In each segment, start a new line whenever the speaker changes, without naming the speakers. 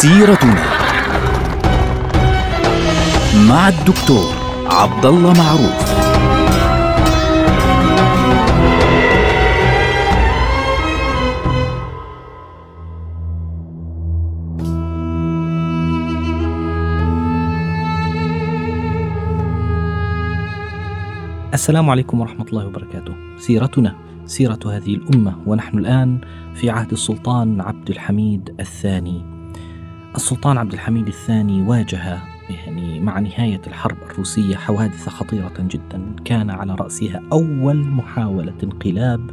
سيرتنا مع الدكتور عبد الله معروف
السلام عليكم ورحمة الله وبركاته. سيرتنا سيرة هذه الأمة ونحن الآن في عهد السلطان عبد الحميد الثاني. السلطان عبد الحميد الثاني واجه يعني مع نهاية الحرب الروسية حوادث خطيرة جدا. كان على رأسها أول محاولة انقلاب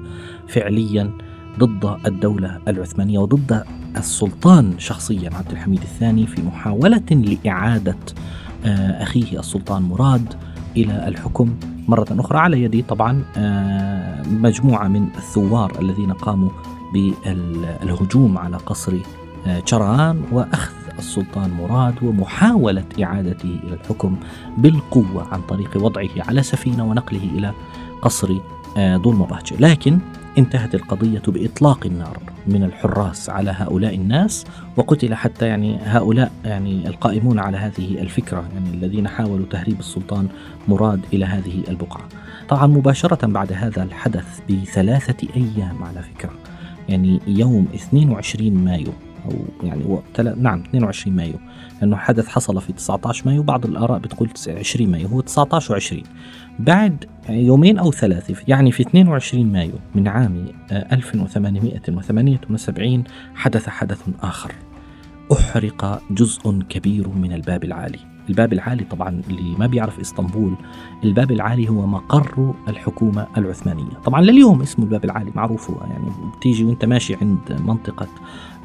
فعليا ضد الدولة العثمانية وضد السلطان شخصيا عبد الحميد الثاني في محاولة لإعادة آه، أخيه السلطان مراد إلى الحكم مرة أخرى. على يد طبعا آه، مجموعة من الثوار الذين قاموا بالهجوم على قصر شرعان وأخذ السلطان مراد ومحاولة إعادته إلى الحكم بالقوة عن طريق وضعه على سفينة ونقله إلى قصر آه، ذو المبهجة لكن انتهت القضية بإطلاق النار من الحراس على هؤلاء الناس وقتل حتى يعني هؤلاء يعني القائمون على هذه الفكرة يعني الذين حاولوا تهريب السلطان مراد إلى هذه البقعة. طبعا مباشرة بعد هذا الحدث بثلاثة أيام على فكرة يعني يوم 22 مايو. أو يعني و... نعم 22 مايو. لأنه حدث حصل في 19 مايو بعض الآراء بتقول 20 مايو هو 19 و20 بعد يومين أو ثلاثة يعني في 22 مايو من عام 1878 حدث حدث آخر. أحرق جزء كبير من الباب العالي. الباب العالي طبعا اللي ما بيعرف إسطنبول الباب العالي هو مقر الحكومة العثمانية. طبعا لليوم اسمه الباب العالي معروف هو يعني بتيجي وأنت ماشي عند منطقة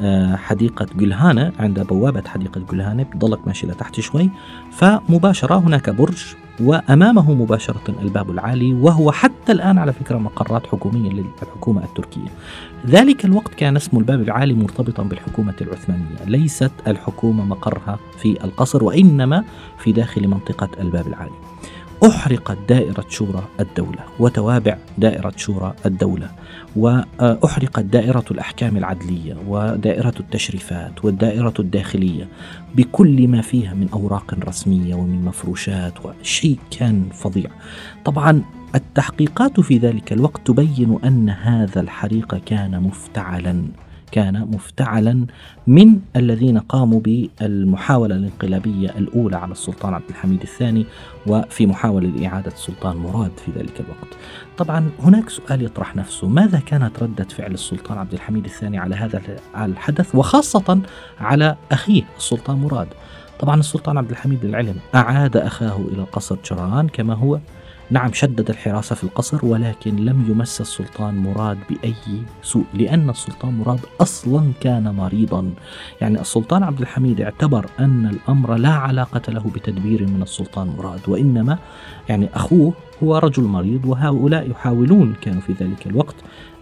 آه، حديقة جلهانة عند بوابة حديقة جلهانة بتضلك ماشي لتحت شوي. فمباشرة هناك برج وأمامه مباشرة الباب العالي وهو حتى الآن على فكرة مقرات حكومية للحكومة التركية. ذلك الوقت كان اسم الباب العالي مرتبطا بالحكومة العثمانية. ليست الحكومة مقرها في القصر وإنما في داخل منطقة الباب العالي. أحرقت دائرة شورى الدولة وتوابع دائرة شورى الدولة وأحرقت دائرة الأحكام العدلية ودائرة التشريفات والدائرة الداخلية بكل ما فيها من أوراق رسمية ومن مفروشات وشيء كان فظيع. طبعا التحقيقات في ذلك الوقت تبين أن هذا الحريق كان مفتعلا. كان مفتعلا من الذين قاموا بالمحاولة الانقلابية الأولى على السلطان عبد الحميد الثاني وفي محاولة لإعادة السلطان مراد في ذلك الوقت. طبعا هناك سؤال يطرح نفسه ماذا كانت ردة فعل السلطان عبد الحميد الثاني على هذا الحدث وخاصة على أخيه السلطان مراد؟ طبعا السلطان عبد الحميد للعلم أعاد أخاه إلى القصر جران كما هو نعم شدد الحراسة في القصر ولكن لم يمس السلطان مراد بأي سوء لأن السلطان مراد أصلا كان مريضا. يعني السلطان عبد الحميد اعتبر أن الأمر لا علاقة له بتدبير من السلطان مراد وإنما يعني أخوه هو رجل مريض وهؤلاء يحاولون كانوا في ذلك الوقت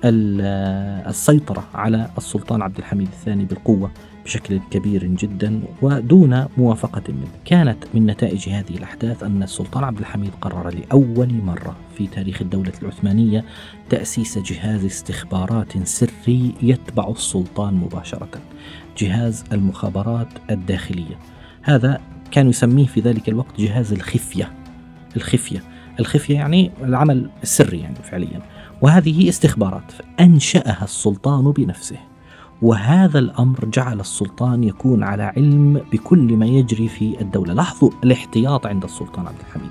السيطرة على السلطان عبد الحميد الثاني بالقوة بشكل كبير جدا ودون موافقة منه. كانت من نتائج هذه الأحداث أن السلطان عبد الحميد قرر لأول مرة في تاريخ الدولة العثمانية تأسيس جهاز استخبارات سري يتبع السلطان مباشرة جهاز المخابرات الداخلية. هذا كان يسميه في ذلك الوقت جهاز الخفية. الخفية. الخفية يعني العمل السري يعني فعليا. وهذه استخبارات أنشأها السلطان بنفسه. وهذا الأمر جعل السلطان يكون على علم بكل ما يجري في الدولة، لاحظوا الاحتياط عند السلطان عبد الحميد.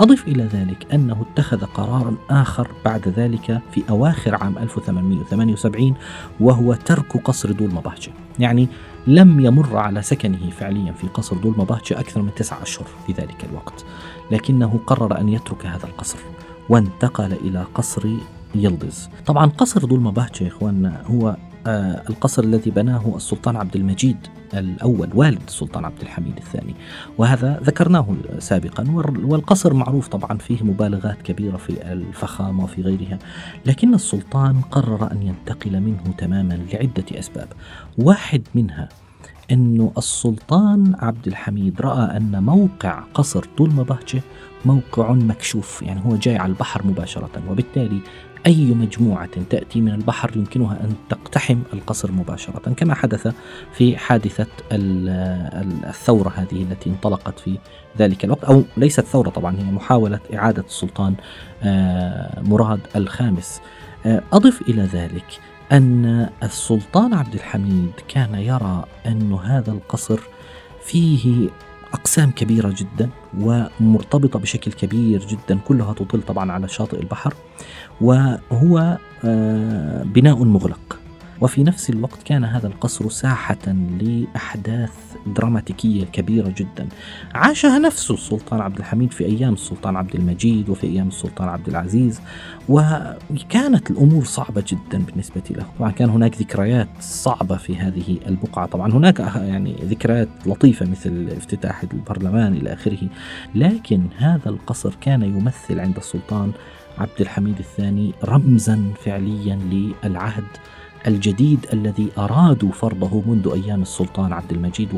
أضف إلى ذلك أنه اتخذ قرارا آخر بعد ذلك في أواخر عام 1878 وهو ترك قصر دول مبهجة، يعني لم يمر على سكنه فعليا في قصر دول مبهجة أكثر من تسعة أشهر في ذلك الوقت، لكنه قرر أن يترك هذا القصر وانتقل إلى قصر يلدز. طبعا قصر ذو المبهجة يا إخواننا هو القصر الذي بناه السلطان عبد المجيد الأول والد السلطان عبد الحميد الثاني. وهذا ذكرناه سابقا والقصر معروف طبعا فيه مبالغات كبيرة في الفخامة وفي غيرها. لكن السلطان قرر أن ينتقل منه تماما لعدة أسباب. واحد منها أنه السلطان عبد الحميد رأى أن موقع قصر طول مبهجة موقع مكشوف يعني هو جاي على البحر مباشرة وبالتالي أي مجموعة تأتي من البحر يمكنها أن تقتحم القصر مباشرة كما حدث في حادثة الثورة هذه التي انطلقت في ذلك الوقت أو ليست ثورة طبعا هي محاولة إعادة السلطان آه، مراد الخامس. آه، أضف إلى ذلك أن السلطان عبد الحميد كان يرى أن هذا القصر فيه أقسام كبيرة جدا ومرتبطة بشكل كبير جدا كلها تطل طبعا على شاطئ البحر وهو آه، بناء مغلق. وفي نفس الوقت كان هذا القصر ساحة لأحداث دراماتيكية كبيرة جدا. عاشها نفسه السلطان عبد الحميد في أيام السلطان عبد المجيد وفي أيام السلطان عبد العزيز وكانت الأمور صعبة جدا بالنسبة له. طبعا كان هناك ذكريات صعبة في هذه البقعة. طبعا هناك يعني ذكريات لطيفة مثل افتتاح البرلمان إلى آخره. لكن هذا القصر كان يمثل عند السلطان عبد الحميد الثاني رمزا فعليا للعهد. الجديد الذي أرادوا فرضه منذ أيام السلطان عبد المجيد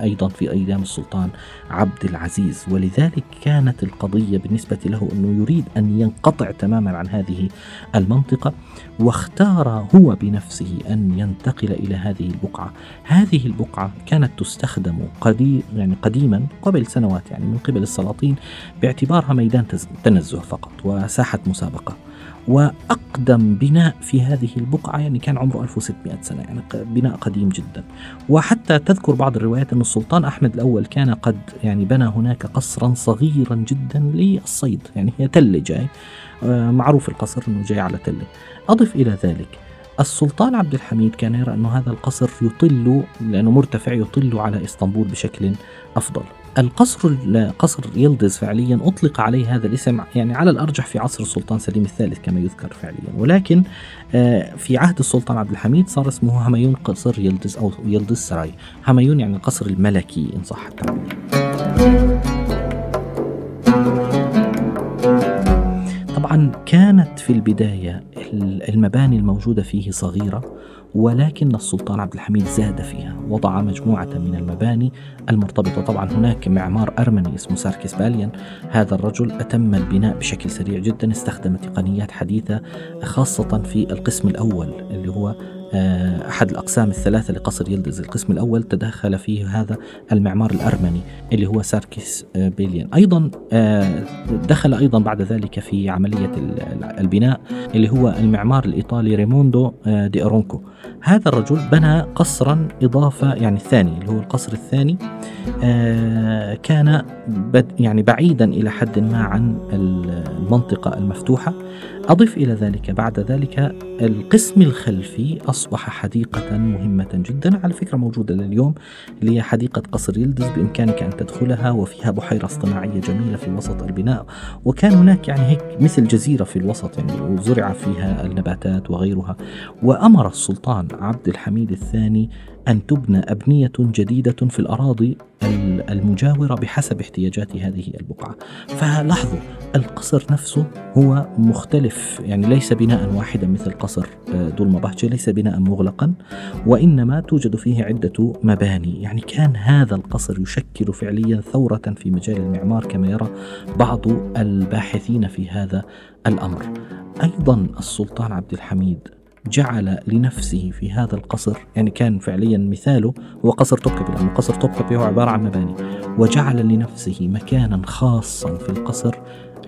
أيضا في أيام السلطان عبد العزيز. ولذلك كانت القضية بالنسبة له أنه يريد أن ينقطع تماما عن هذه المنطقة واختار هو بنفسه أن ينتقل إلى هذه البقعة. هذه البقعة كانت تستخدم قديم يعني قديما قبل سنوات يعني من قبل السلاطين باعتبارها ميدان تنزه فقط وساحة مسابقة. وأقدم بناء في هذه البقعة يعني كان عمره 1600 سنة يعني بناء قديم جدا. وحتى تذكر بعض الروايات أن السلطان أحمد الأول كان قد يعني بنى هناك قصرا صغيرا جدا للصيد يعني هي تلة جاي آه، معروف القصر أنه جاي على تلة. أضف إلى ذلك السلطان عبد الحميد كان يرى أن هذا القصر يطل لأنه مرتفع يطل على إسطنبول بشكل أفضل. القصر قصر يلدز فعليا أطلق عليه هذا الاسم يعني على الأرجح في عصر السلطان سليم الثالث كما يذكر فعليا. ولكن آه، في عهد السلطان عبد الحميد صار اسمه هميون قصر يلدز أو يلدز سراي. هميون يعني القصر الملكي إن صح التعبير. طبعا كانت في البداية المباني الموجودة فيه صغيرة. ولكن السلطان عبد الحميد زاد فيها وضع مجموعة من المباني المرتبطة طبعا هناك معمار أرمني اسمه ساركيس باليان. هذا الرجل أتم البناء بشكل سريع جدا استخدم تقنيات حديثة خاصة في القسم الأول اللي هو أحد الأقسام الثلاثة لقصر يلدز القسم الأول تدخل فيه هذا المعمار الأرمني اللي هو ساركيس آه، بيليان. أيضا آه، دخل أيضا بعد ذلك في عملية البناء اللي هو المعمار الإيطالي ريموندو دي أورونكو. هذا الرجل بنى قصرا إضافة يعني الثاني اللي هو القصر الثاني كان يعني بعيدا إلى حد ما عن المنطقة المفتوحة. أضف إلى ذلك بعد ذلك القسم الخلفي حديقة مهمة جدا على فكرة موجودة لليوم اللي هي حديقة قصر يلدز بإمكانك أن تدخلها وفيها بحيرة اصطناعية جميلة في وسط البناء. وكان هناك يعني هيك مثل جزيرة في الوسط يعني وزرع فيها النباتات وغيرها. وأمر السلطان عبد الحميد الثاني أن تبنى أبنية جديدة في الأراضي المجاورة بحسب احتياجات هذه البقعة. فلاحظوا القصر نفسه هو مختلف. يعني ليس بناء واحدا مثل قصر آه، دولمباهتشي ليس بناء مغلقا وإنما توجد فيه عدة مباني. يعني كان هذا القصر يشكل فعليا ثورة في مجال المعمار كما يرى بعض الباحثين في هذا الأمر. أيضا السلطان عبد الحميد جعل لنفسه في هذا القصر يعني كان فعليا مثاله هو قصر توبكابي لأنه قصر توبكابي هو عبارة عن مباني. وجعل لنفسه مكانا خاصا في القصر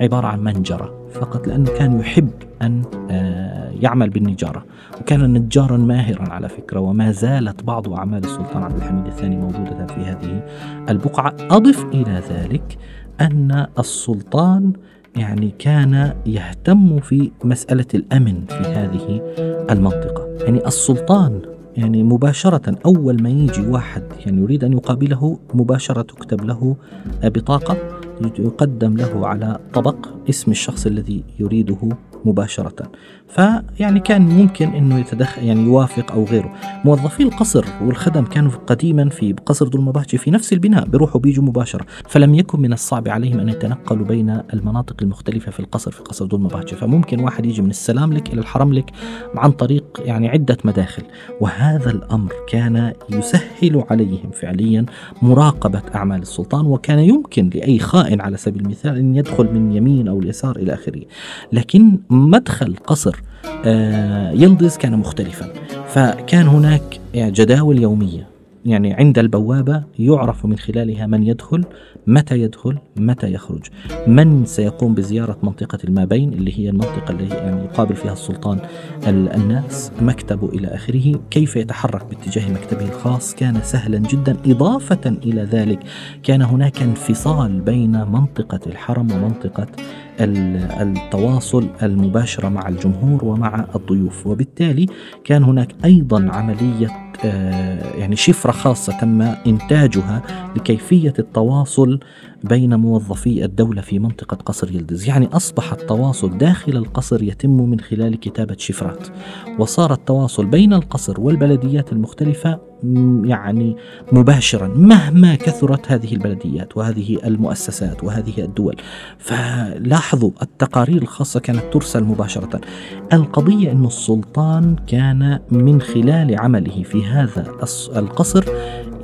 عبارة عن منجرة فقط لأنه كان يحب أن آه، يعمل بالنجارة. وكان نجارا ماهرا على فكرة وما زالت بعض أعمال السلطان عبد الحميد الثاني موجودة في هذه البقعة. أضف إلى ذلك أن السلطان يعني كان يهتم في مسألة الأمن في هذه المنطقة. يعني السلطان يعني مباشرة أول ما يجي واحد يعني يريد أن يقابله مباشرة تكتب له بطاقة يقدم له على طبق اسم الشخص الذي يريده مباشرة. فيعني كان ممكن إنه يتدخل يعني يوافق أو غيره. موظفي القصر والخدم كانوا قديما في قصر ذو المباهجة في نفس البناء بيروحوا بيجوا مباشرة. فلم يكن من الصعب عليهم أن يتنقلوا بين المناطق المختلفة في القصر في قصر ذو المباهجة فممكن واحد يجي من السلاملك إلى الحرملك عن طريق يعني عدة مداخل. وهذا الأمر كان يسهل عليهم فعليا مراقبة أعمال السلطان وكان يمكن لأي خائن على سبيل المثال أن يدخل من يمين أو اليسار إلى آخره. لكن مدخل قصر آه، يلدز كان مختلفا. فكان هناك جداول يومية. يعني عند البوابة يعرف من خلالها من يدخل متى يدخل متى يخرج. من سيقوم بزيارة منطقة المابين اللي هي المنطقة اللي يعني يقابل فيها السلطان الناس مكتبه إلى آخره. كيف يتحرك باتجاه مكتبه الخاص؟ كان سهلا جدا. إضافة إلى ذلك كان هناك انفصال بين منطقة الحرم ومنطقة التواصل المباشرة مع الجمهور ومع الضيوف. وبالتالي كان هناك أيضا عملية آه، يعني شفرة خاصة تم إنتاجها لكيفية التواصل بين موظفي الدولة في منطقة قصر يلدز. يعني أصبح التواصل داخل القصر يتم من خلال كتابة شفرات. وصار التواصل بين القصر والبلديات المختلفة يعني مباشرا مهما كثرت هذه البلديات وهذه المؤسسات وهذه الدول. فلاحظوا التقارير الخاصة كانت ترسل مباشرة. القضية أن السلطان كان من خلال عمله في هذا القصر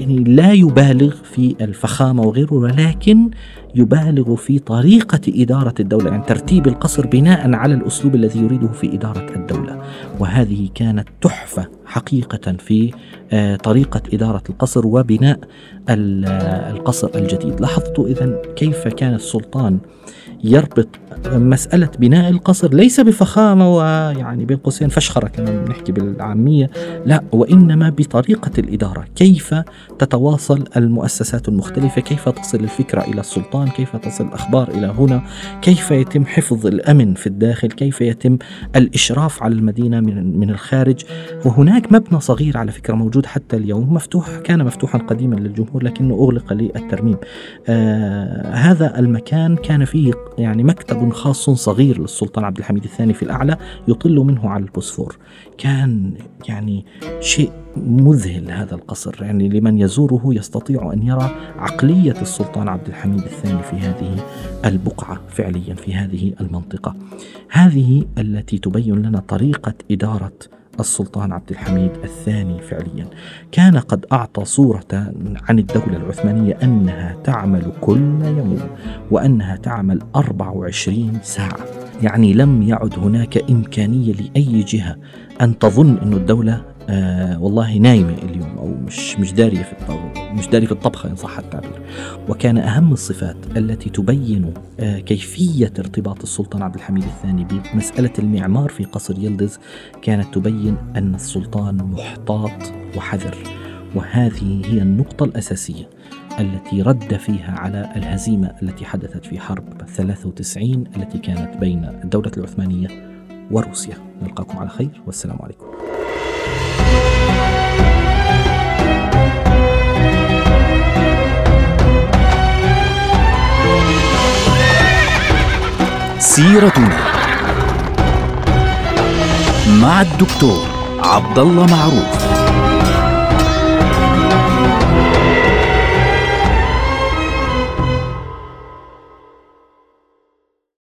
يعني لا يبالغ في الفخامة وغيره ولكن يبالغ في طريقة إدارة الدولة يعني ترتيب القصر بناء على الأسلوب الذي يريده في إدارة الدولة. وهذه كانت تحفة حقيقة في آه، طريقة إدارة القصر وبناء القصر الجديد. لاحظتوا إذا كيف كان السلطان يربط مسألة بناء القصر ليس بفخامة ويعني بين قوسين فشخرة كما نحكي بالعامية لا وإنما بطريقة الإدارة. كيف تتواصل المؤسسات المختلفة؟ كيف تصل الفكرة إلى السلطان؟ كيف تصل الأخبار إلى هنا؟ كيف يتم حفظ الأمن في الداخل؟ كيف يتم الإشراف على المدينة من, من الخارج؟ وهناك مبنى صغير على فكرة موجود حتى اليوم مفتوح كان مفتوحا قديما للجمهور لكنه أغلق للترميم. آه هذا المكان كان فيه يعني مكتب خاص صغير للسلطان عبد الحميد الثاني في الأعلى يطل منه على البوسفور. كان يعني شيء مذهل هذا القصر. يعني لمن يزوره يستطيع أن يرى عقلية السلطان عبد الحميد الثاني في هذه البقعة فعليا في هذه المنطقة. هذه التي تبين لنا طريقة إدارة السلطان عبد الحميد الثاني فعليا. كان قد أعطى صورة عن الدولة العثمانية أنها تعمل كل يوم وأنها تعمل 24 ساعة. يعني لم يعد هناك إمكانية لأي جهة أن تظن أن الدولة آه والله نايمة اليوم أو مش مش دارية في مش دارية في الطبخة إن صح التعبير. وكان أهم الصفات التي تبين آه كيفية ارتباط السلطان عبد الحميد الثاني بمسألة المعمار في قصر يلدز كانت تبين أن السلطان محتاط وحذر. وهذه هي النقطة الأساسية. التي رد فيها على الهزيمة التي حدثت في حرب 93 التي كانت بين الدولة العثمانية وروسيا. نلقاكم على خير والسلام عليكم.
سيرتنا مع الدكتور عبد الله معروف.